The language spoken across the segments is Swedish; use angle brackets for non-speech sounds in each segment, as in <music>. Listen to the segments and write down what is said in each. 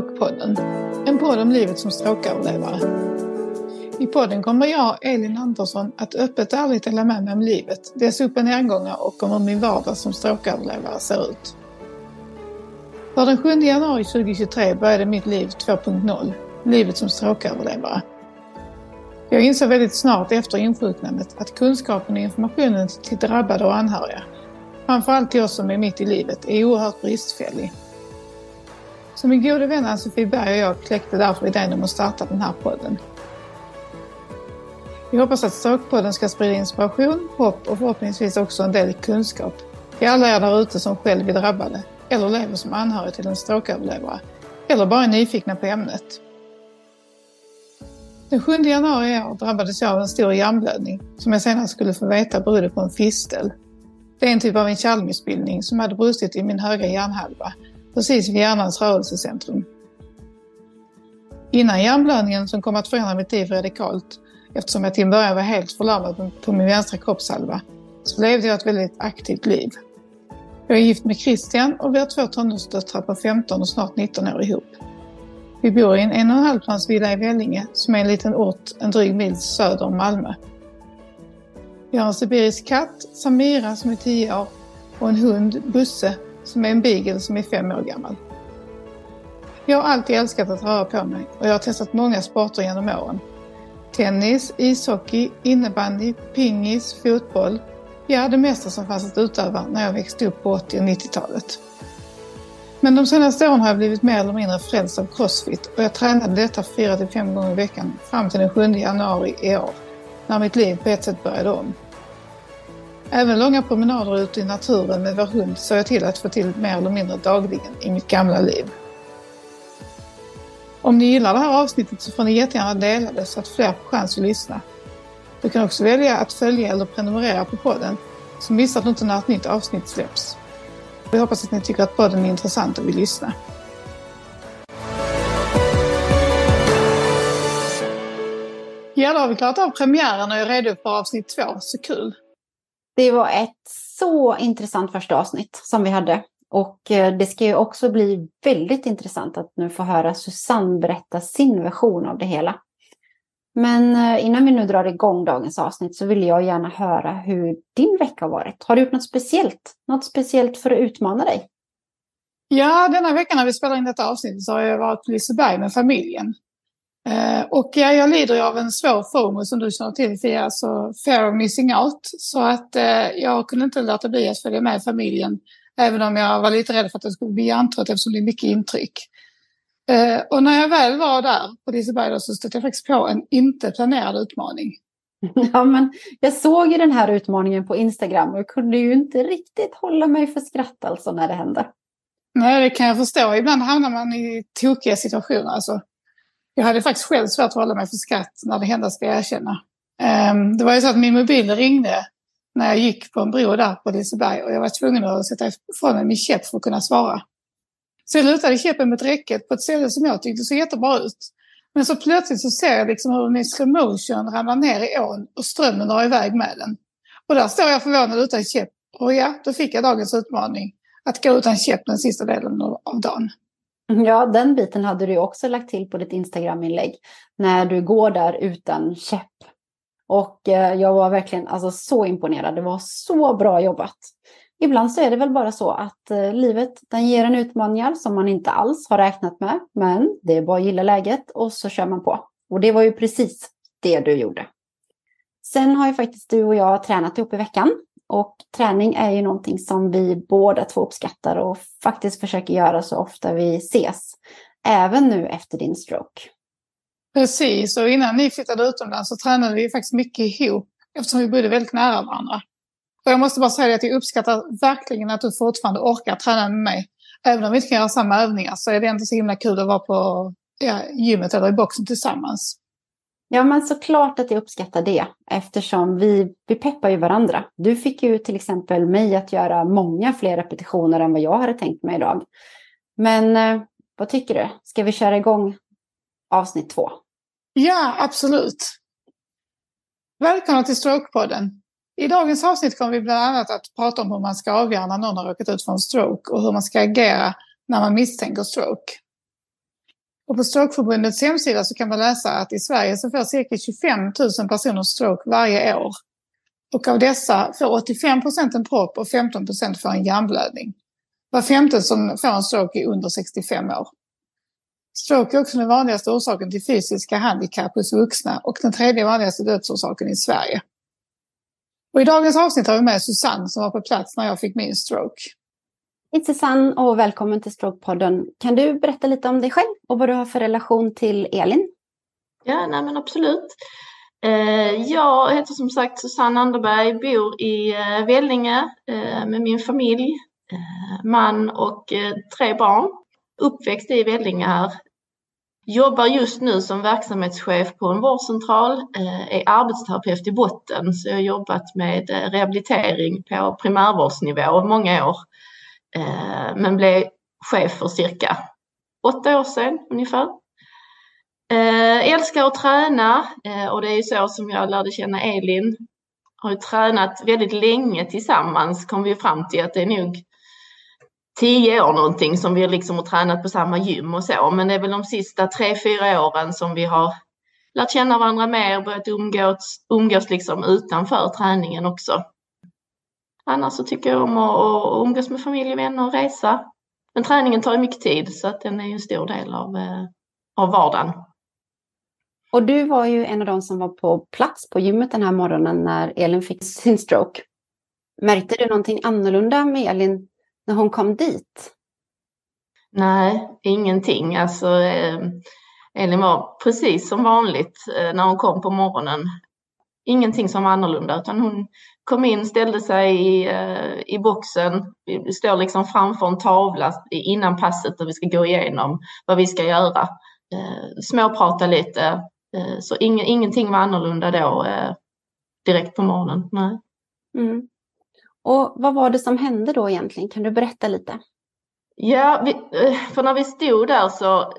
Stråkpodden. En podd om livet som stråköverlevare. I podden kommer jag, Elin Andersson, att öppet och ärligt dela med mig om livet, dess upp och nedgångar och om hur min vardag som stråköverlevare ser ut. För den 7 januari 2023 började mitt liv 2.0, livet som stråköverlevare. Jag insåg väldigt snart efter insjuknandet att kunskapen och informationen till drabbade och anhöriga, framförallt till oss som är mitt i livet, är oerhört bristfällig. Så min gode vän Ann-Sofie Berg och jag kläckte därför idén om att starta den här podden. Vi hoppas att Stråkpodden ska sprida inspiration, hopp och förhoppningsvis också en del kunskap till alla er där ute som själv är drabbade eller lever som anhörig till en strokeöverlevare eller bara är nyfikna på ämnet. Den 7 januari i år drabbades jag av en stor hjärnblödning som jag senare skulle få veta berodde på en fistel. Det är en typ av en kärlmissbildning som hade brustit i min högra hjärnhalva precis vid hjärnans rörelsecentrum. Innan hjärnblödningen som kom att förändra mitt liv radikalt, eftersom jag till en början var helt förlamad på min vänstra kroppshalva, så levde jag ett väldigt aktivt liv. Jag är gift med Christian och vi har två tonårsdöttrar på 15 och snart 19 år ihop. Vi bor i en en och en halv plans villa i Vellinge som är en liten ort en dryg mil söder om Malmö. Vi har en sibirisk katt, Samira, som är 10 år och en hund, Busse, som är en beagle som är fem år gammal. Jag har alltid älskat att röra på mig och jag har testat många sporter genom åren. Tennis, ishockey, innebandy, pingis, fotboll. Ja, det mesta som fanns att utöva när jag växte upp på 80 och 90-talet. Men de senaste åren har jag blivit mer eller mindre frälst av crossfit och jag tränade detta 4-5 gånger i veckan fram till den 7 januari i år, när mitt liv på ett sätt började om. Även långa promenader ute i naturen med vår hund såg jag till att få till mer eller mindre dagligen i mitt gamla liv. Om ni gillar det här avsnittet så får ni jättegärna dela det så att fler får chans att lyssna. Du kan också välja att följa eller prenumerera på podden så missar du inte när ett nytt avsnitt släpps. Vi hoppas att ni tycker att podden är intressant och vill lyssna. Ja, då har vi klarat av premiären och är redo för avsnitt två. Så kul! Det var ett så intressant första avsnitt som vi hade. Och eh, det ska ju också bli väldigt intressant att nu få höra Susanne berätta sin version av det hela. Men eh, innan vi nu drar igång dagens avsnitt så vill jag gärna höra hur din vecka har varit. Har du gjort något speciellt? Något speciellt för att utmana dig? Ja, denna vecka när vi spelar in detta avsnitt så har jag varit på Liseberg med familjen. Eh, och ja, jag lider av en svår FOMO som du känner till Fia, alltså fear of missing out. Så att eh, jag kunde inte låta bli att följa med familjen. Även om jag var lite rädd för att jag skulle bli hjärntrött eftersom det är mycket intryck. Eh, och när jag väl var där på Liseberg så stötte jag faktiskt på en inte planerad utmaning. <laughs> Ja, men jag såg ju den här utmaningen på Instagram och kunde ju inte riktigt hålla mig för skratt alltså när det hände. Nej, det kan jag förstå. Ibland hamnar man i tokiga situationer. Alltså, jag hade faktiskt själv svårt att hålla mig för skratt när det hände, ska jag erkänna. Ehm, det var ju så att min mobil ringde när jag gick på en bro där på Liseberg och jag var tvungen att sätta ifrån mig min käpp för att kunna svara. Så jag lutade käppen mot räcket på ett ställe som jag tyckte såg jättebra ut. Men så plötsligt så ser jag liksom hur den i slow motion ramlar ner i ån och strömmen drar iväg med den. Och där står jag förvånad utan käpp. Och ja, då fick jag dagens utmaning. Att gå utan käpp den sista delen av dagen. Mm, ja, den biten hade du också lagt till på ditt Instagram-inlägg. När du går där utan käpp. Och eh, jag var verkligen alltså, så imponerad. Det var så bra jobbat. Ibland så är det väl bara så att eh, livet den ger en utmaningar som man inte alls har räknat med. Men det är bara att gilla läget och så kör man på. Och det var ju precis det du gjorde. Sen har ju faktiskt du och jag tränat ihop i veckan. Och träning är ju någonting som vi båda två uppskattar och faktiskt försöker göra så ofta vi ses. Även nu efter din stroke. Precis, och innan ni flyttade utomlands så tränade vi faktiskt mycket ihop eftersom vi bodde väldigt nära varandra. Och jag måste bara säga att jag uppskattar verkligen att du fortfarande orkar träna med mig. Även om vi inte kan göra samma övningar så är det inte så himla kul att vara på ja, gymmet eller i boxen tillsammans. Ja, men såklart att jag uppskattar det eftersom vi, vi peppar ju varandra. Du fick ju till exempel mig att göra många fler repetitioner än vad jag hade tänkt mig idag. Men eh, vad tycker du? Ska vi köra igång avsnitt två? Ja, absolut. Välkomna till Strokepodden. I dagens avsnitt kommer vi bland annat att prata om hur man ska avgöra när någon har råkat ut för en stroke och hur man ska agera när man misstänker stroke. Och på Strokeförbundets hemsida så kan man läsa att i Sverige så får cirka 25 000 personer stroke varje år. Och av dessa får 85 procent en propp och 15 procent får en hjärnblödning. Var femte som får en stroke är under 65 år. Stroke är också den vanligaste orsaken till fysiska handikapp hos vuxna och den tredje vanligaste dödsorsaken i Sverige. Och I dagens avsnitt har vi med Susanne som var på plats när jag fick min stroke. Hej Susanne och välkommen till Språkpodden. Kan du berätta lite om dig själv och vad du har för relation till Elin? Ja, nej men absolut. Eh, jag heter som sagt Susanne Anderberg, bor i eh, Vellinge eh, med min familj, man och tre barn. Uppväxt i Vellinge här. Jobbar just nu som verksamhetschef på en vårdcentral, är arbetsterapeut i botten, så jag har jobbat med rehabilitering på primärvårdsnivå många år. Eh, men blev chef för cirka åtta år sedan ungefär. Eh, älskar att träna eh, och det är ju så som jag lärde känna Elin. Har ju tränat väldigt länge tillsammans kom vi fram till att det är nog tio år någonting som vi liksom har tränat på samma gym och så. Men det är väl de sista tre, fyra åren som vi har lärt känna varandra mer, börjat umgås, umgås liksom utanför träningen också. Annars så tycker jag om att umgås med familj, vänner och resa. Men träningen tar ju mycket tid så att den är en stor del av, eh, av vardagen. Och du var ju en av de som var på plats på gymmet den här morgonen när Elin fick sin stroke. Märkte du någonting annorlunda med Elin när hon kom dit? Nej, ingenting. Alltså, eh, Elin var precis som vanligt eh, när hon kom på morgonen. Ingenting som var annorlunda, utan hon kom in, ställde sig i, eh, i boxen. Vi står liksom framför en tavla innan passet och vi ska gå igenom vad vi ska göra. Eh, småprata lite, Eh, så ing, ingenting var annorlunda då direkt på morgonen. Nej. Mm. Och vad var det som hände då egentligen? Kan du berätta lite? Ja, vi, för när vi stod där så,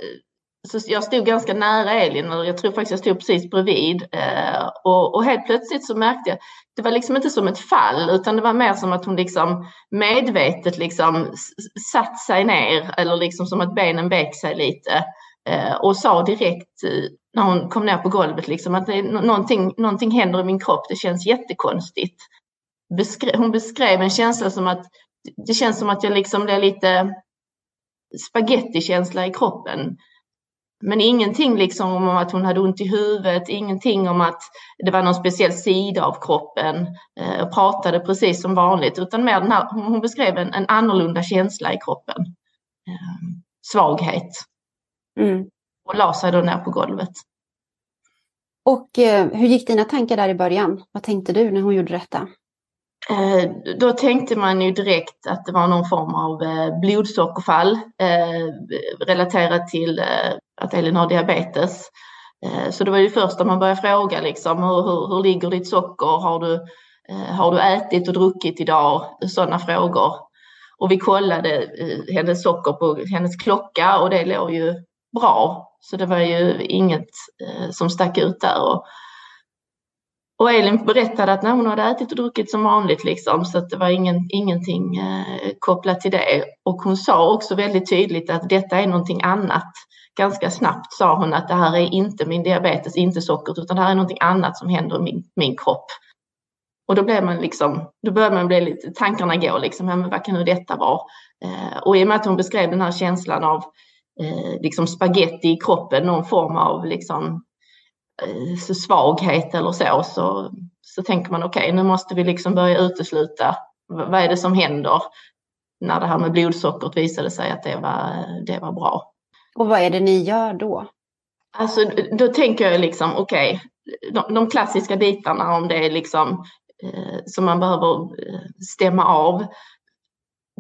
så jag stod ganska nära Elin och jag tror faktiskt jag stod precis bredvid. Eh, och, och helt plötsligt så märkte jag, det var liksom inte som ett fall utan det var mer som att hon liksom medvetet liksom satt sig ner eller liksom som att benen vek sig lite eh, och sa direkt eh, när hon kom ner på golvet liksom att det, någonting, någonting händer i min kropp, det känns jättekonstigt. Beskre, hon beskrev en känsla som att det känns som att jag liksom blir lite spagettikänsla i kroppen. Men ingenting liksom om att hon hade ont i huvudet, ingenting om att det var någon speciell sida av kroppen eh, och pratade precis som vanligt, utan mer den här, hon beskrev en, en annorlunda känsla i kroppen. Eh, svaghet. Mm och la sig då ner på golvet. Och eh, hur gick dina tankar där i början? Vad tänkte du när hon gjorde detta? Eh, då tänkte man ju direkt att det var någon form av eh, blodsockerfall relaterat till att Elin har diabetes. Eh, så det var ju först när man började fråga liksom, hur, hur, hur ligger ditt socker? Har du, eh, har du ätit och druckit idag? Sådana frågor. Och vi kollade eh, hennes socker på hennes klocka och det låg ju bra. Så det var ju inget som stack ut där. Och, och Elin berättade att när hon hade ätit och druckit som vanligt liksom, så att det var ingen, ingenting kopplat till det. Och hon sa också väldigt tydligt att detta är någonting annat. Ganska snabbt sa hon att det här är inte min diabetes, inte sockret, utan det här är någonting annat som händer i min, min kropp. Och då blev man liksom, då började man bli lite, tankarna gå liksom, ja, men vad kan nu detta vara? Eh, och i och med att hon beskrev den här känslan av eh, liksom spaghetti i kroppen, någon form av liksom, eh, svaghet eller så, så, så tänker man okej, okay, nu måste vi liksom börja utesluta vad är det som händer när det här med blodsockret visade sig att det var, eh, det var bra. Och vad är det ni gör då? Alltså då tänker jag liksom okej, okay, de, de, klassiska bitarna om det är liksom eh, som man behöver eh, stämma av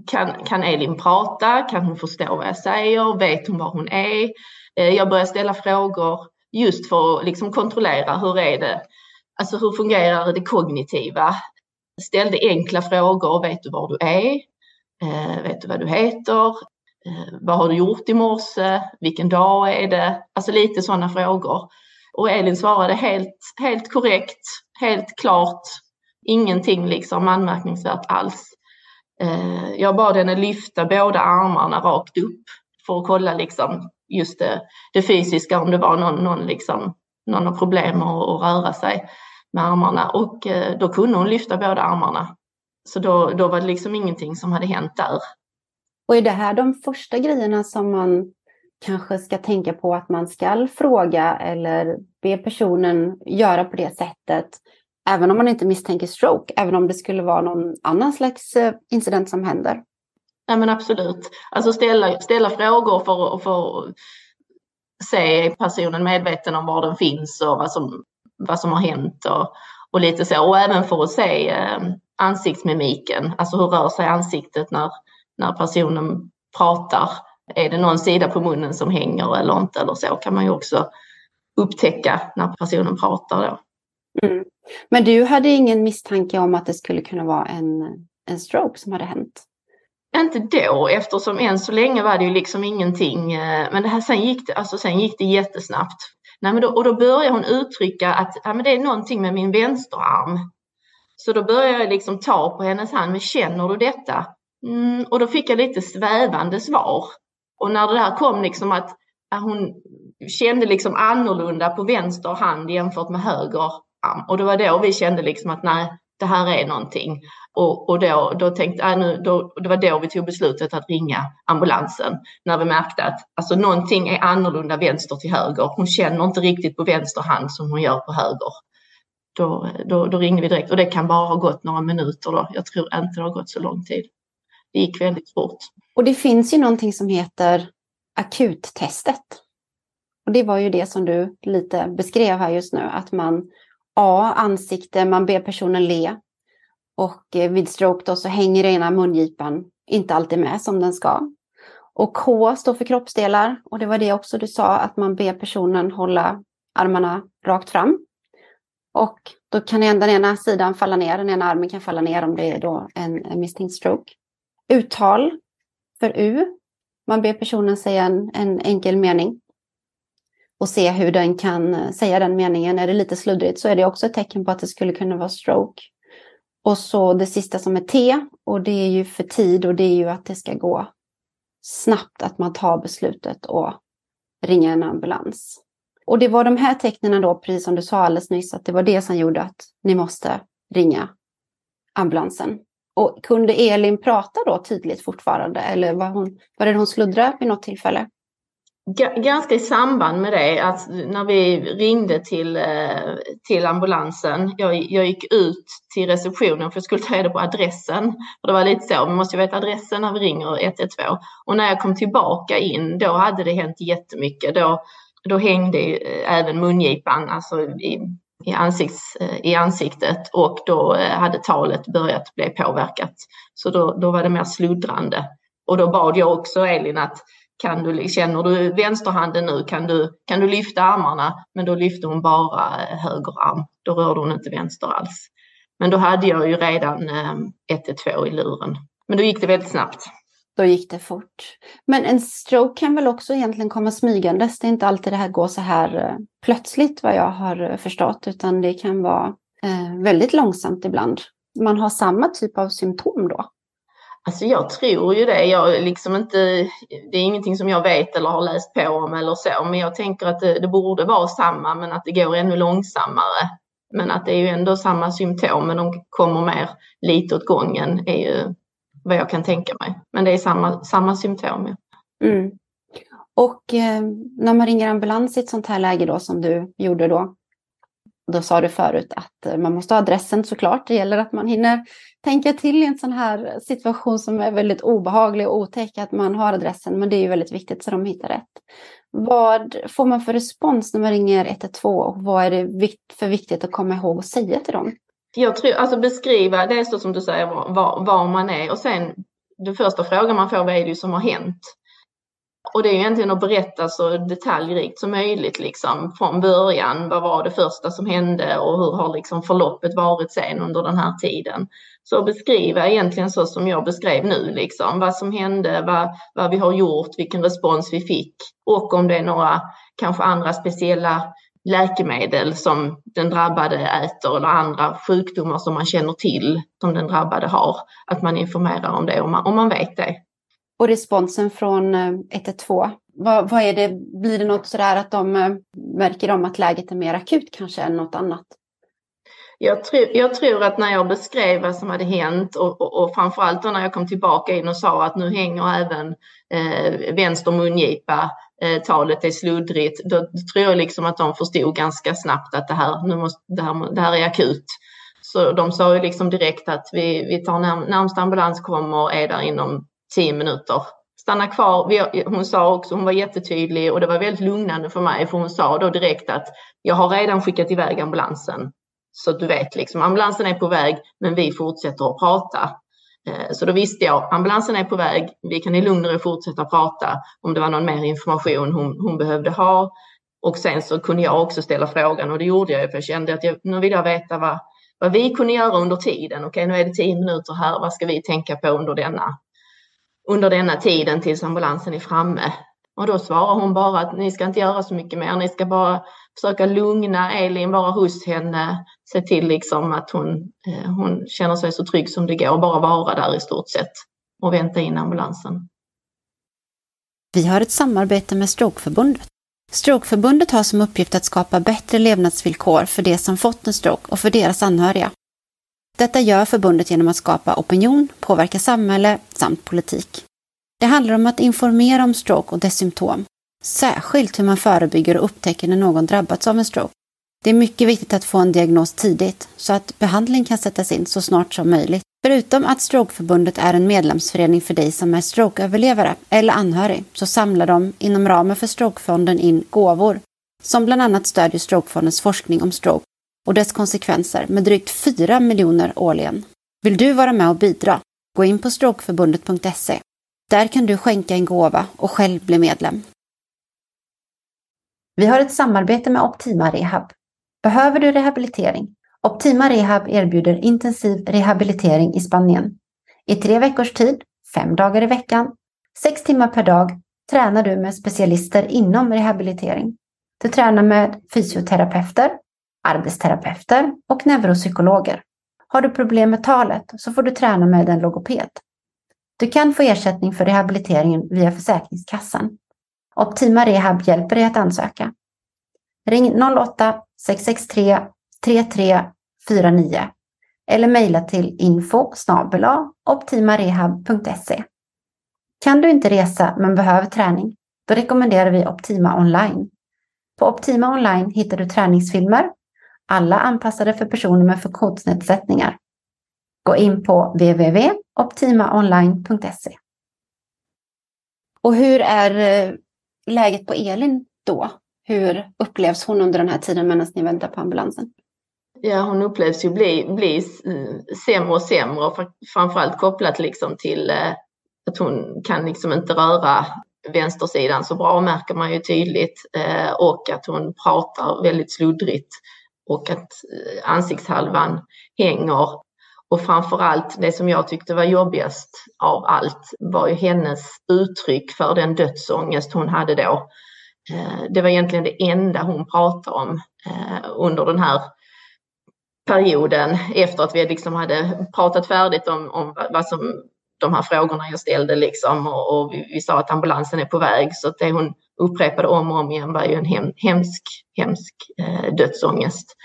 kan, kan Elin prata? Kan hon förstå vad jag säger? Vet hon var hon är? Eh, jag börjar ställa frågor just för att liksom kontrollera hur är det? Alltså hur fungerar det kognitiva? Ställde enkla frågor. Vet du var du är? Eh, vet du vad du heter? Eh, vad har du gjort i morse? Vilken dag är det? Alltså lite sådana frågor. Och Elin svarade helt, helt korrekt, helt klart. Ingenting liksom anmärkningsvärt alls. Eh, jag bad henne lyfta båda armarna rakt upp för att kolla liksom just det, det fysiska, om det var någon, någon, liksom, någon problem att, att röra sig med armarna. Och eh, då kunde hon lyfta båda armarna. Så då, då var det liksom ingenting som hade hänt där. Och är det här de första grejerna som man kanske ska tänka på att man ska fråga eller be personen göra på det sättet Även om man inte misstänker stroke, även om det skulle vara någon annan slags eh, incident som händer. Ja men absolut. Alltså ställa, ställa frågor för, för att se är personen medveten om var den finns och vad som, vad som har hänt och, och lite så. Och även för att se eh, ansiktsmimiken, alltså hur rör sig ansiktet när, när personen pratar. Är det någon sida på munnen som hänger eller inte eller så kan man ju också upptäcka när personen pratar då. Mm. Men du hade ingen misstanke om att det skulle kunna vara en, en stroke som hade hänt? Inte då eftersom än så länge var det ju liksom ingenting. Eh, men det här, sen, gick det, alltså, sen gick det jättesnabbt. Nej, men då, och då började hon uttrycka att ja, men det är någonting med min vänsterarm. Så då började jag liksom ta på hennes hand. Men känner du detta? Mm, och då fick jag lite svävande svar. Och när det här kom liksom att hon kände liksom annorlunda på vänster hand jämfört med höger och det var då vi kände liksom att nej, det här är någonting. Och, och då, då tänkte jag, nu, då, det var då vi tog beslutet att ringa ambulansen. När vi märkte att alltså, någonting är annorlunda vänster till höger. Hon känner inte riktigt på vänster hand som hon gör på höger. Då, då, då ringde vi direkt och det kan bara ha gått några minuter då. Jag tror inte det har gått så lång tid. Det gick väldigt fort. Och det finns ju någonting som heter akuttestet. Och det var ju det som du lite beskrev här just nu, att man A. Ansikte, man ber personen le. Och eh, vid stroke då så hänger ena mungipan inte alltid med som den ska. Och K står för kroppsdelar och det var det också du sa att man ber personen hålla armarna rakt fram. Och då kan den ena sidan falla ner, den ena armen kan falla ner om det är då en, en misstänkt stroke. Uttal för U. Man ber personen säga en, en enkel mening och se hur den kan eh, säga den meningen. Är det lite sluddrigt så är det också ett tecken på att det skulle kunna vara stroke. Och så det sista som är T och det är ju för tid och det är ju att det ska gå snabbt att man tar beslutet och ringer en ambulans. Och det var de här tecknen då, precis som du sa alldeles nyss, att det var det som gjorde att ni måste ringa ambulansen. Och kunde Elin prata då tydligt fortfarande eller var, hon, var det hon sluddrade vid något tillfälle? ganska i samband med det, att när vi ringde till, eh, till ambulansen, jag, jag gick ut till receptionen för jag skulle ta reda på adressen. Och det var lite så, vi måste ju veta adressen när vi ringer 112. Och när jag kom tillbaka in, då hade det hänt jättemycket. Då, då hängde eh, även mungipan alltså i, i, ansikts, eh, i ansiktet och då eh, hade talet börjat bli påverkat. Så då, då var det mer sluddrande. Och då bad jag också Elin att kan du, känner du vänsterhanden nu kan du, kan du lyfta armarna, men då lyfte hon bara eh, höger arm. Då rörde hon inte vänster alls. Men då hade jag ju redan 112 i luren. Men då gick det väldigt snabbt. Då gick det fort. Men en stroke kan väl också egentligen komma smygandes. Det är inte alltid det här går så här eh, plötsligt vad jag har eh, förstått, utan det kan vara eh, väldigt långsamt ibland. Man har samma typ av symptom då. Alltså jag tror ju det. Jag liksom inte, det är ingenting som jag vet eller har läst på om eller så, men jag tänker att det, det borde vara samma, men att det går ännu långsammare. Men att det är ju ändå samma symptom, men de kommer mer lite åt gången är ju vad jag kan tänka mig. Men det är samma, samma symptom. Ja. Mm. Och eh, när man ringer ambulans i ett sånt här läge då som du gjorde då, då sa du förut att eh, man måste ha adressen såklart. Det gäller att man hinner tänka till i en sån här situation som är väldigt obehaglig och otäck, att man har adressen. Men det är ju väldigt viktigt så de hittar rätt. Vad får man för respons när man ringer 112 och vad är det för viktigt att komma ihåg och säga till dem? Jag tror, alltså beskriva, det är så som du säger, var, var man är och sen den första frågan man får, vad är det som har hänt? Och det är egentligen att berätta så detaljrikt som möjligt liksom från början. Vad var det första som hände och hur har liksom förloppet varit sen under den här tiden? Så beskriva egentligen så som jag beskrev nu, liksom vad som hände, vad, vad vi har gjort, vilken respons vi fick och om det är några kanske andra speciella läkemedel som den drabbade äter eller andra sjukdomar som man känner till som den drabbade har. Att man informerar om det om man, om man vet det. Och responsen från eh, 112, vad, vad är det, blir det något sådär att de eh, märker om att läget är mer akut kanske än något annat? Jag tror, jag tror att när jag beskrev vad som hade hänt och, och, och framförallt när jag kom tillbaka in och sa att nu hänger även eh, vänster mungipa, eh, talet är sluddrigt, då, då tror jag liksom att de förstod ganska snabbt att det här, nu måste, det här, det här är akut. Så de sa ju liksom direkt att vi, vi tar när, närmsta ambulans kommer och är där inom tio minuter. Stanna kvar. Vi, hon sa också, hon var jättetydlig och det var väldigt lugnande för mig för hon sa då direkt att jag har redan skickat iväg ambulansen. Så du vet, liksom, ambulansen är på väg, men vi fortsätter att prata. Eh, så då visste jag, ambulansen är på väg, vi kan i lugn och ro fortsätta prata om det var någon mer information hon, hon behövde ha. Och sen så kunde jag också ställa frågan och det gjorde jag för jag kände att jag, nu vill jag veta vad, vad vi kunde göra under tiden. Okej, nu är det tio minuter här, vad ska vi tänka på under denna, under denna tiden tills ambulansen är framme? Och då svarar hon bara att ni ska inte göra så mycket mer, ni ska bara försöka lugna Elin, vara hos henne, se till liksom att hon, eh, hon känner sig så trygg som det går, bara vara där i stort sett och vänta in ambulansen. Vi har ett samarbete med Strokeförbundet. Strokeförbundet har som uppgift att skapa bättre levnadsvillkor för de som fått en stroke och för deras anhöriga. Detta gör förbundet genom att skapa opinion, påverka samhälle samt politik. Det handlar om att informera om stroke och dess symptom, Särskilt hur man förebygger och upptäcker när någon drabbats av en stroke. Det är mycket viktigt att få en diagnos tidigt så att behandling kan sättas in så snart som möjligt. Förutom att Strokeförbundet är en medlemsförening för dig som är strokeöverlevare eller anhörig så samlar de inom ramen för Strokefonden in gåvor som bland annat stödjer Strokefondens forskning om stroke och dess konsekvenser med drygt 4 miljoner årligen. Vill du vara med och bidra? Gå in på strokeförbundet.se. Där kan du skänka en gåva och själv bli medlem. Vi har ett samarbete med Optima Rehab. Behöver du rehabilitering? Optima Rehab erbjuder intensiv rehabilitering i Spanien. I tre veckors tid, fem dagar i veckan, sex timmar per dag tränar du med specialister inom rehabilitering. Du tränar med fysioterapeuter, arbetsterapeuter och neuropsykologer. Har du problem med talet så får du träna med en logoped. Du kan få ersättning för rehabiliteringen via Försäkringskassan. Optima Rehab hjälper dig att ansöka. Ring 08-663 3349 eller mejla till info optimarehab.se. Kan du inte resa men behöver träning? Då rekommenderar vi Optima Online. På Optima Online hittar du träningsfilmer, alla anpassade för personer med funktionsnedsättningar. Gå in på www.optimaonline.se. Och hur är eh, läget på Elin då? Hur upplevs hon under den här tiden medan ni väntar på ambulansen? Ja, hon upplevs ju bli, bli eh, sämre och sämre och framförallt kopplat liksom till eh, att hon kan liksom inte röra vänstersidan så bra märker man ju tydligt eh, och att hon pratar väldigt sluddrigt och att ansiktshalvan hänger. Och framförallt det som jag tyckte var jobbigast av allt var ju hennes uttryck för den dödsångest hon hade då. Eh, det var egentligen det enda hon pratade om eh, under den här perioden efter att vi liksom hade pratat färdigt om, om vad som de här frågorna jag ställde liksom och, och vi, vi, sa att ambulansen är på väg så att det hon upprepade om och om igen var ju en hem, hemsk, hemsk eh, dödsångest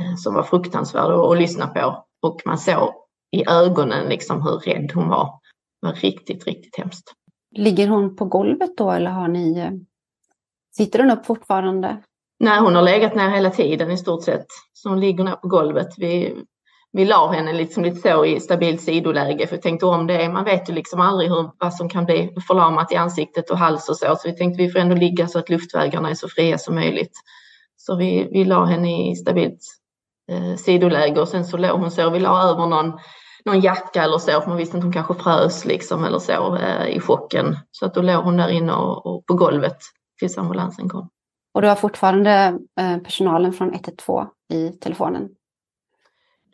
eh, som var fruktansvärd att, att lyssna på och man såg i ögonen liksom hur rädd hon var. Det var riktigt, riktigt hemskt. Ligger hon på golvet då eller har ni eh, Sitter hon upp fortfarande? Nej, hon har legat ner hela tiden i stort sett. Så hon ligger ner på golvet. Vi, vi la henne liksom lite så i stabilt sidoläge för vi tänkte om det. Man vet ju liksom aldrig hur, vad som kan bli förlamat i ansiktet och hals och så. Så vi tänkte vi får ändå ligga så att luftvägarna är så fria som möjligt. Så vi, vi la henne i stabilt eh, sidoläge och sen så låg hon så. Vi la över någon, någon jacka eller så för man visste att hon kanske frös liksom eller så eh, i chocken. Så att då låg hon där inne och, och på golvet tills ambulansen kom. Och du har fortfarande eh, personalen från 112 i telefonen?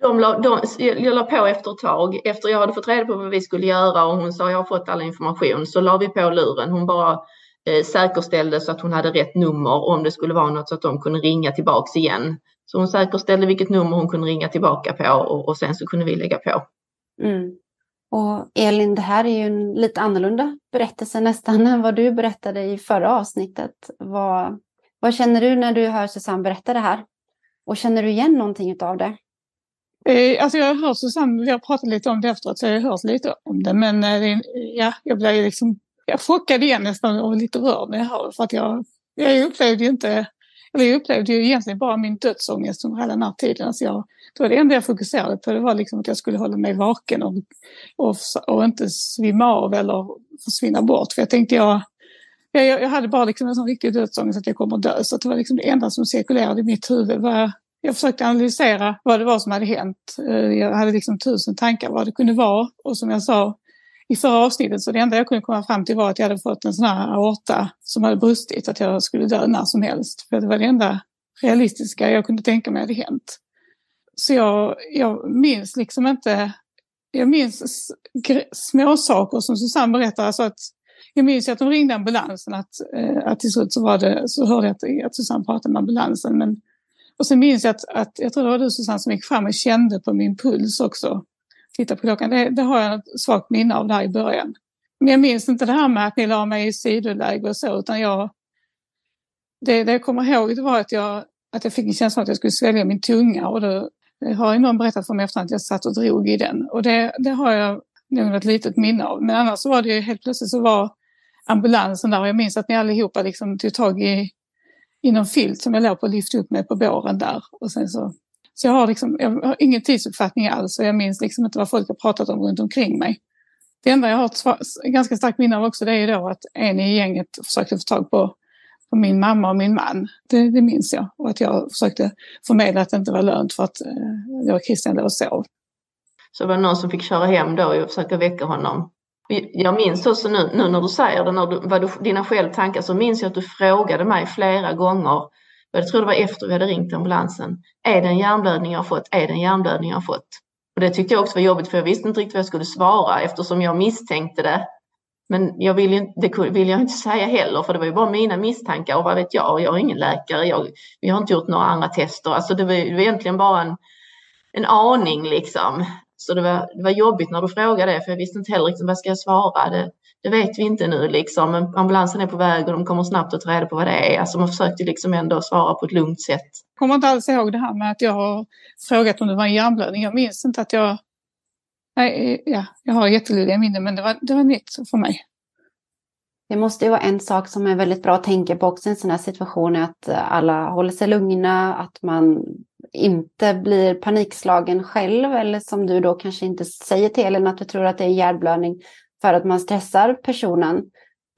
De la, de, jag la på efter ett tag. Efter jag hade fått reda på vad vi skulle göra och hon sa jag har fått all information så la vi på luren. Hon bara eh, säkerställde så att hon hade rätt nummer om det skulle vara något så att de kunde ringa tillbaks igen. Så hon säkerställde vilket nummer hon kunde ringa tillbaka på och, och sen så kunde vi lägga på. Mm. Och Elin, det här är ju en lite annorlunda berättelse nästan än vad du berättade i förra avsnittet. Vad, vad känner du när du hör Susanne berätta det här? Och känner du igen någonting av det? Eh, alltså jag har hört Susanne, vi har pratat lite om det efteråt, så jag har hört lite om det. Men eh, ja, jag blev liksom jag chockad igen nästan och lite rörd när jag hör det. För att jag, jag upplevde ju inte, eller jag upplevde ju egentligen bara min dödsångest under hela den här tiden. Alltså jag, det var det enda jag fokuserade på, det var liksom att jag skulle hålla mig vaken och, och, och inte svimma av eller försvinna bort. För jag tänkte jag, jag, jag hade bara liksom en sån riktig dödsångest att jag kommer att dö. Så det var liksom det enda som cirkulerade i mitt huvud. Var, jag försökte analysera vad det var som hade hänt. Eh, jag hade liksom tusen tankar vad det kunde vara. Och som jag sa i förra avsnittet så det enda jag kunde komma fram till var att jag hade fått en sån här aorta som hade brustit. Att jag skulle dö när som helst. För det var det enda realistiska jag kunde tänka mig hade hänt. Så jag, jag minns liksom inte... Jag minns små saker som Susanne berättar. Alltså att jag minns att de ringde ambulansen. Att, eh, att till slut så, var det, så hörde jag att, att Susanne pratade med ambulansen. Men, och sen minns jag att, att jag tror det var du Susanne som gick fram och kände på min puls också. Titta på klockan. Det, det har jag ett svagt minne av där i början. Men jag minns inte det här med att ni la mig i sidoläge och så. Utan jag, det, det jag kommer ihåg det var att jag, att jag fick en känsla av att jag skulle svälja min tunga. Och då eh, har ju någon berättat för mig efter att jag satt och drog i den. Och det, det har jag nog ett litet minne av. Men annars så var det ju helt plötsligt så var ambulansen där och jag minns att ni allihopa liksom tog tag i, i någon filt som jag låg på och lyfte upp mig på båren där. Och sen så, så jag har liksom, jag har ingen tidsuppfattning alls och jag minns liksom inte vad folk har pratat om runt omkring mig. Det enda jag har ett ganska starkt minne av också det är ju då att en i gänget försökte få tag på, på min mamma och min man. Det, det minns jag. Och att jag försökte förmedla att det inte var lönt för att eh, det var Christian där och sov. Så var det någon som fick köra hem då och försöka väcka honom. Jag minns också nu, nu när du säger det, när du, vad du, dina självtankar, så minns jag att du frågade mig flera gånger, jag tror det var efter vi hade ringt ambulansen, är det en hjärnblödning jag har fått? Är det en hjärnblödning jag har fått? Och det tyckte jag också var jobbigt för jag visste inte riktigt vad jag skulle svara eftersom jag misstänkte det. Men jag vill ju, det vill jag inte säga heller för det var ju bara mina misstankar och vad vet jag, jag är ingen läkare, jag, vi har inte gjort några andra tester. Alltså det var, det var egentligen bara en, en aning liksom. Så det var, det var jobbigt när du frågade det, för jag visste inte heller liksom, vad ska jag svara. Det, det vet vi inte nu liksom. Men ambulansen är på väg och de kommer snabbt att ta reda på vad det är. Alltså man försökte liksom ändå svara på ett lugnt sätt. Jag kommer inte alls ihåg det här med att jag har frågat om det var en hjärnblödning. Jag minns inte att jag... Nej, ja, jag har jätteluddiga minnen men det var, det var nytt för mig. Det måste ju vara en sak som är väldigt bra att tänka på också i en sån här situation att alla håller sig lugna, att man inte blir panikslagen själv eller som du då kanske inte säger till Elin att du tror att det är hjärnblödning för att man stressar personen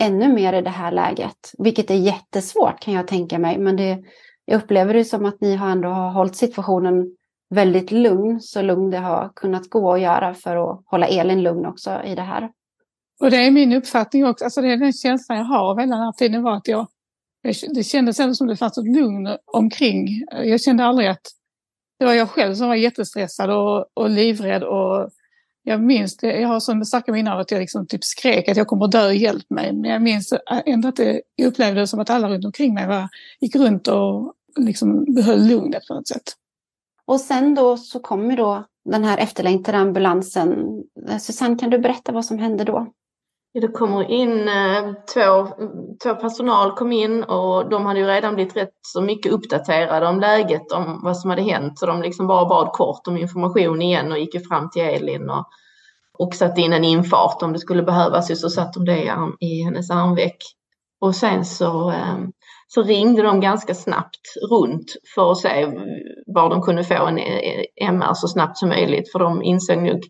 ännu mer i det här läget. Vilket är jättesvårt kan jag tänka mig. Men det, jag upplever det som att ni har ändå har hållit situationen väldigt lugn, så lugn det har kunnat gå att göra för att hålla Elin lugn också i det här. Och det är min uppfattning också, alltså det är den känslan jag har av hela den här tiden var att jag, det kändes ändå som det fanns ett lugn omkring. Jag kände aldrig att det var jag själv som var jättestressad och, och livrädd och jag minns det, jag har så starka minnen av att jag liksom typ skrek att jag kommer dö, hjälp mig. Men jag minns ändå att det, jag upplevde det som att alla runt omkring mig var, gick runt och liksom behöll lugnet på något sätt. Och sen då så kommer då den här efterlängtade ambulansen. Susanne, kan du berätta vad som hände då? Det kommer in eh, två, två personal kom in och de hade ju redan blivit rätt så mycket uppdaterade om läget, om vad som hade hänt. Så de liksom bara bad kort om information igen och gick ju fram till Elin och, och satte in en infart om det skulle behövas. Så satte de det i, hennes armveck. Och sen så, eh, så ringde de ganska snabbt runt för att se var de kunde få en eh, MR så snabbt som möjligt. För de insåg nog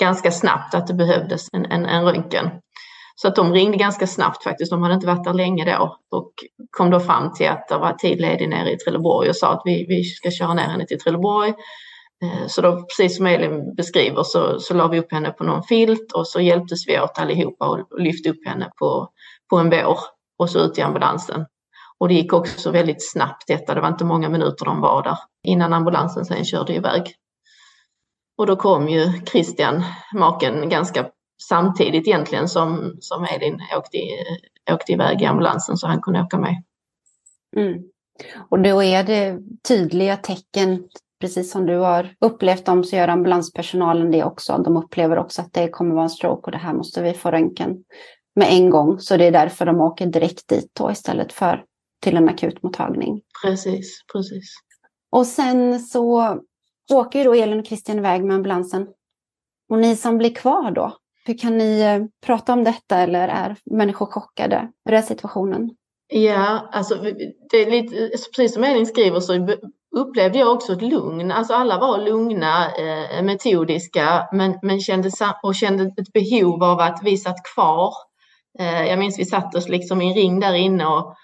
ganska snabbt att det behövdes en, en, en röntgen. Så att de ringde ganska snabbt faktiskt. De hade inte varit där länge då och kom då fram till att det var tid ledig nere i Trelleborg och sa att vi, vi ska köra ner henne till Trelleborg. Eh, så då, precis som Elin beskriver, så, så la vi upp henne på någon filt och så hjälptes vi åt allihopa och lyfte upp henne på, på en bår och så ut i ambulansen. Och det gick också väldigt snabbt detta. Det var inte många minuter de var där innan ambulansen sen körde iväg. Och då kom ju Christian, maken, ganska samtidigt egentligen som, som Elin åkte, åkte iväg i ambulansen så han kunde åka med. Mm. Och då är det tydliga tecken, precis som du har upplevt dem, så gör ambulanspersonalen det också. De upplever också att det kommer vara en stroke och det här måste vi få röntgen med en gång. Så det är därför de åker direkt dit då istället för till en akutmottagning. Precis, precis. Och sen så åker ju då Elin och Christian iväg med ambulansen. Och ni som blir kvar då, hur kan ni eh, prata om detta eller är människor chockade? över är situationen? Ja, alltså det är lite, alltså, precis som Elin skriver så upplevde jag också ett lugn. Alltså alla var lugna, eh, metodiska men, men kände, och kände ett behov av att vi satt kvar. Eh, jag minns vi satt oss liksom i en ring där inne och,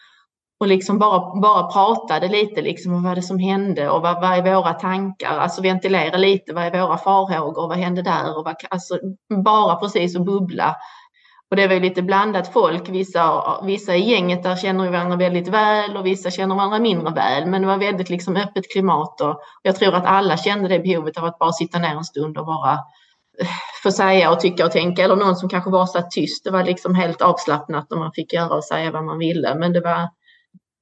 och liksom bara, bara pratade lite liksom om vad det som hände och vad, vad är våra tankar, alltså ventilera lite, vad är våra farhågor, vad hände där? Och vad, alltså bara precis att bubbla. Och det var ju lite blandat folk, vissa, vissa i gänget där känner varandra väldigt väl och vissa känner varandra mindre väl, men det var väldigt liksom öppet klimat och jag tror att alla kände det behovet av att bara sitta ner en stund och bara eh, få säga och tycka och tänka. Eller någon som kanske var så tyst. Det var liksom helt avslappnat och man fick göra och säga vad man ville, men det var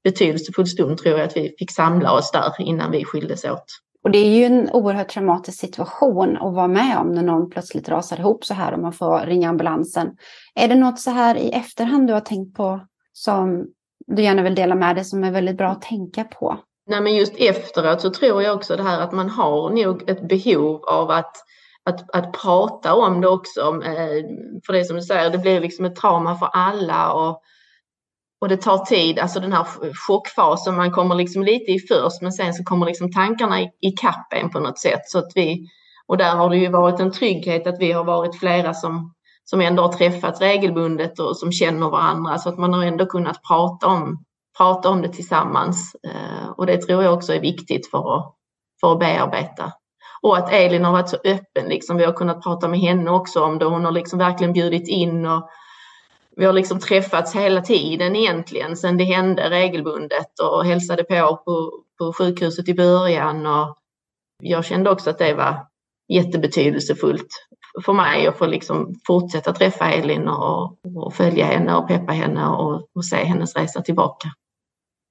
betydelsefull stund tror jag att vi fick samla oss där innan vi skildes åt. Och det är ju en oerhört traumatisk situation att vara med om när någon plötsligt rasar ihop så här och man får ringa ambulansen. Är det något så här i efterhand du har tänkt på som du gärna vill dela med dig som är väldigt bra att tänka på? Nej men just efteråt så tror jag också det här att man har nog ett behov av att att, att prata om det också. Eh, för det som du säger, det blir liksom ett trauma för alla och och det tar tid, alltså den här chockfasen, man kommer liksom lite i först men sen så kommer liksom tankarna i, en på något sätt. Så att vi, och där har det ju varit en trygghet att vi har varit flera som, som ändå har träffats regelbundet och som känner varandra så att man har ändå kunnat prata om, prata om det tillsammans. Eh, och det tror jag också är viktigt för att, för att bearbeta. Och att Elin har varit så öppen, liksom. vi har kunnat prata med henne också om det. Hon har liksom verkligen bjudit in och vi har liksom träffats hela tiden egentligen sedan det hände regelbundet och hälsade på, på på sjukhuset i början och jag kände också att det var jättebetydelsefullt för mig att få liksom fortsätta träffa Elin och, och följa henne och peppa henne och, och se hennes resa tillbaka.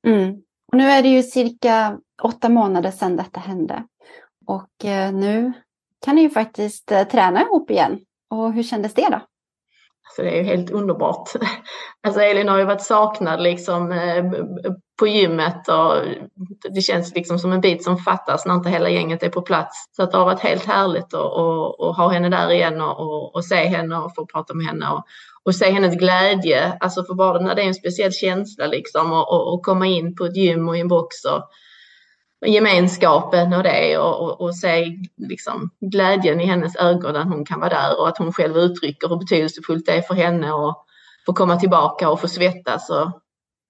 Mm. Och nu är det ju cirka åtta månader sedan detta hände och eh, nu kan ni ju faktiskt eh, träna ihop igen. Och hur kändes det då? Så det är ju helt underbart. <laughs> Alltså Elin har ju varit saknad liksom eh, på gymmet och det känns liksom som en bit som fattas när inte hela gänget är på plats. Så att det har varit helt härligt att, att, att ha henne där igen och, och, och, se henne och få prata med henne och, och se hennes glädje. Alltså för bara när det är en speciell känsla liksom och, och, komma in på ett gym och i en box och, gemenskapen och det och, och, och se liksom glädjen i hennes ögon när hon kan vara där och att hon själv uttrycker hur betydelsefullt det är för henne att få komma tillbaka och få svettas. Och,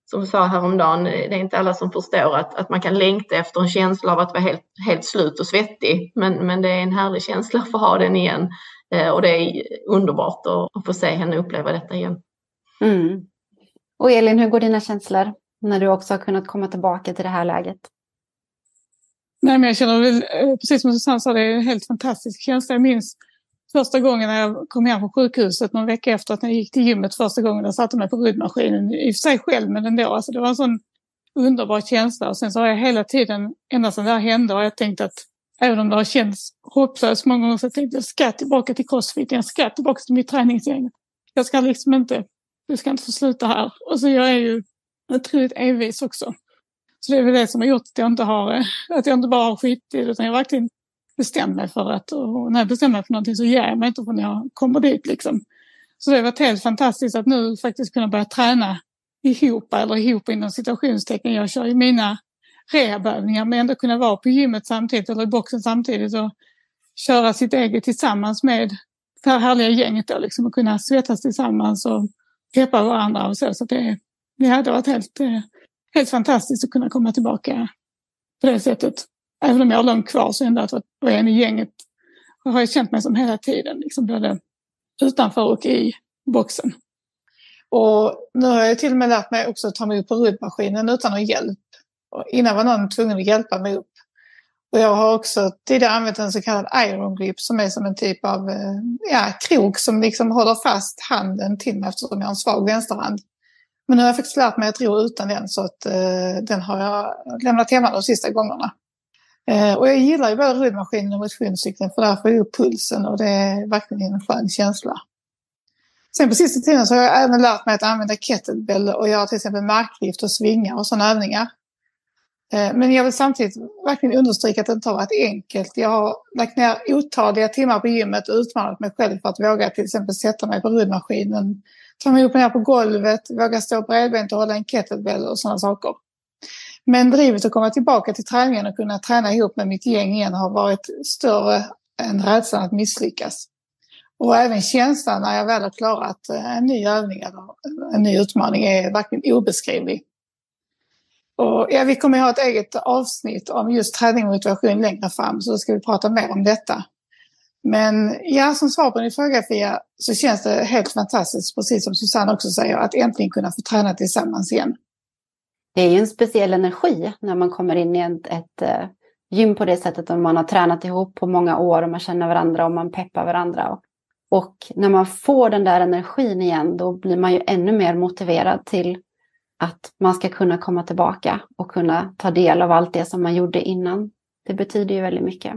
som vi sa häromdagen, det är inte alla som förstår att, att man kan längta efter en känsla av att vara helt, helt slut och svettig. Men, men det är en härlig känsla att få ha den igen. Eh, och det är underbart att, att få se henne uppleva detta igen. Mm. Och Elin, hur går dina känslor när du också har kunnat komma tillbaka till det här läget? Nej, men jag känner väl, eh, precis som Susanne sa, det är en helt fantastisk känsla. Jag minns första gången när jag kom hem från sjukhuset, någon vecka efter att jag gick till gymmet första gången, jag satte mig på ryddmaskinen, i och för sig själv, men ändå. Alltså, det var en sån underbar känsla. Och sen så har jag hela tiden, ända sedan det här hände, har jag tänkt att även om det har känts hopplöst många gånger, så jag tänkte jag ska tillbaka till crossfit, jag ska tillbaka till mitt träningsgäng. Jag ska liksom inte, jag ska inte få sluta här. Och så jag är ju otroligt envis också. Så det är väl det som har gjort att jag inte, har, att jag inte bara har skitit utan jag verkligen bestämt mig för att, och när jag bestämmer mig för någonting så ger jag mig inte förrän jag kommer dit liksom. Så det har varit helt fantastiskt att nu faktiskt kunna börja träna ihop, eller ihop inom situationstecken. Jag kör ju mina rehabövningar men ändå kunna vara på gymmet samtidigt eller i boxen samtidigt och köra sitt eget tillsammans med det här härliga gänget då liksom och kunna svettas tillsammans och peppa varandra och så. Så det, det hade varit helt eh, helt fantastiskt att kunna komma tillbaka på det sättet. Även om jag har långt kvar så ändå att vara en i gänget har jag känt mig som hela tiden, liksom både utanför och i boxen. Och nu har jag till och med lärt mig också att ta mig upp på rullmaskinen utan någon hjälp. Och innan var någon tvungen att hjälpa mig upp. Och jag har också tidigare använt en så kallad iron grip som är som en typ av eh, ja, krok som liksom håller fast handen till mig eftersom jag har en svag vänsterhand. Men nu har jag faktiskt lärt mig att ro utan den så att eh, den har jag lämnat hemma de sista gångerna. Eh, och jag gillar ju både rullmaskinen och motionscykeln för där får jag upp pulsen och det är verkligen en skön känsla. Sen på sista tiden så har jag även lärt mig att använda kettlebell och göra till exempel marklyft och svingar och sådana övningar. Eh, men jag vill samtidigt verkligen understryka att det inte har varit enkelt. Jag har lagt ner otaliga timmar på gymmet och utmanat mig själv för att våga till exempel sätta mig på rullmaskinen, ta mig upp och ner på golvet, våga stå bredbent och hålla en kettlebell och sådana saker. Men drivet att komma tillbaka till träningen och kunna träna ihop med mitt gäng igen har varit större än rädslan att misslyckas. Och även känslan när jag väl har klarat eh, en ny övning eller en ny utmaning är verkligen obeskrivlig. Och ja, vi kommer att ha ett eget avsnitt om just träning och motivation längre fram, så då ska vi prata mer om detta. Men ja, som svar på din fråga Fia, så känns det helt fantastiskt, precis som Susanne också säger, att äntligen kunna få träna tillsammans igen. Det är ju en speciell energi när man kommer in i ett, ett eh, gym på det sättet och man har tränat ihop på många år och man känner varandra och man peppar varandra. Och, och när man får den där energin igen, då blir man ju ännu mer motiverad till att man ska kunna komma tillbaka och kunna ta del av allt det som man gjorde innan. Det betyder ju väldigt mycket.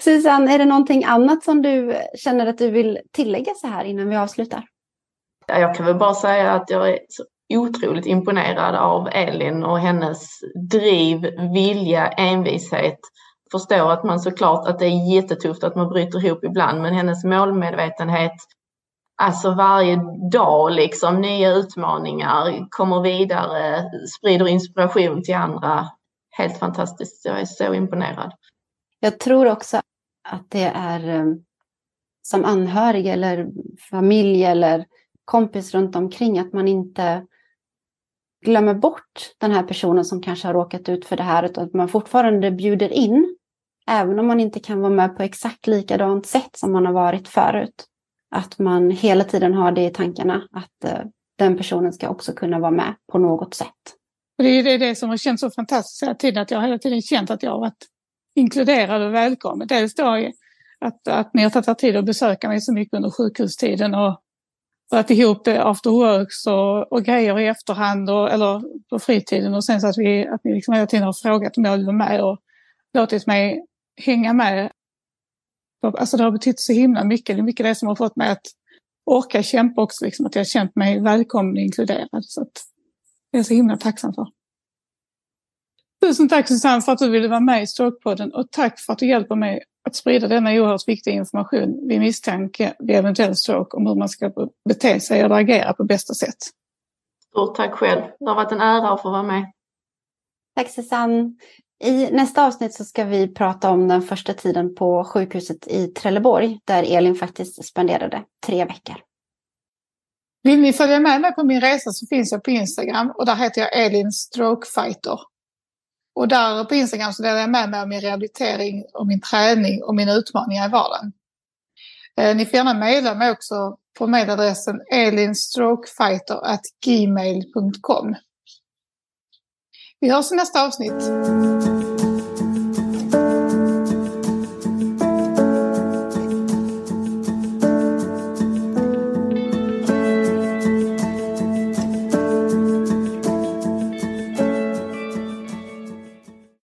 Susanne, är det någonting annat som du känner att du vill tillägga så här innan vi avslutar? Jag kan väl bara säga att jag är så otroligt imponerad av Elin och hennes driv, vilja, envishet. Förstår att man såklart att det är jättetufft att man bryter ihop ibland, men hennes målmedvetenhet, Alltså varje dag liksom nya utmaningar, kommer vidare, sprider inspiration till andra. Helt fantastiskt. Jag är så imponerad. Jag tror också att det är eh, som anhörig eller familj eller kompis runt omkring att man inte glömmer bort den här personen som kanske har råkat ut för det här utan att man fortfarande bjuder in även om man inte kan vara med på exakt likadant sätt som man har varit förut att man hela tiden har det i tankarna att eh, den personen ska också kunna vara med på något sätt. Och det är det, det som har känts så fantastiskt hela tiden, att jag hela tiden känt att jag har varit inkluderad och välkommen. Dels då att, att ni har tagit er tid att besöka mig så mycket under sjukhustiden och satt ihop after works och, och grejer i efterhand och, eller på fritiden och sen så att, vi, att ni liksom hela tiden har frågat om jag vill vara med och låtit mig hänga med Alltså det har betytt så himla mycket. Det är mycket det som har fått mig att orka kämpa också, liksom, att jag har känt mig välkommen och inkluderad. Så att jag är så himla tacksam för. Tusen tack Susanne för att du ville vara med i Strokepodden och tack för att du hjälper mig att sprida denna oerhört viktiga information vid misstanke vid eventuell stroke om hur man ska bete sig eller agera på bästa sätt. Stort tack själv. Det har varit en ära att få vara med. Tack Susanne. I nästa avsnitt så ska vi prata om den första tiden på sjukhuset i Trelleborg där Elin faktiskt spenderade tre veckor. Vill ni följa med mig på min resa så finns jag på Instagram och där heter jag Elin Strokefighter. Och där på Instagram så delar jag med mig av min rehabilitering och min träning och mina utmaningar i vardagen. Eh, ni får gärna mejla mig också på mejladressen elinstrokefighter.gmail.com. Vi hörs i nästa avsnitt.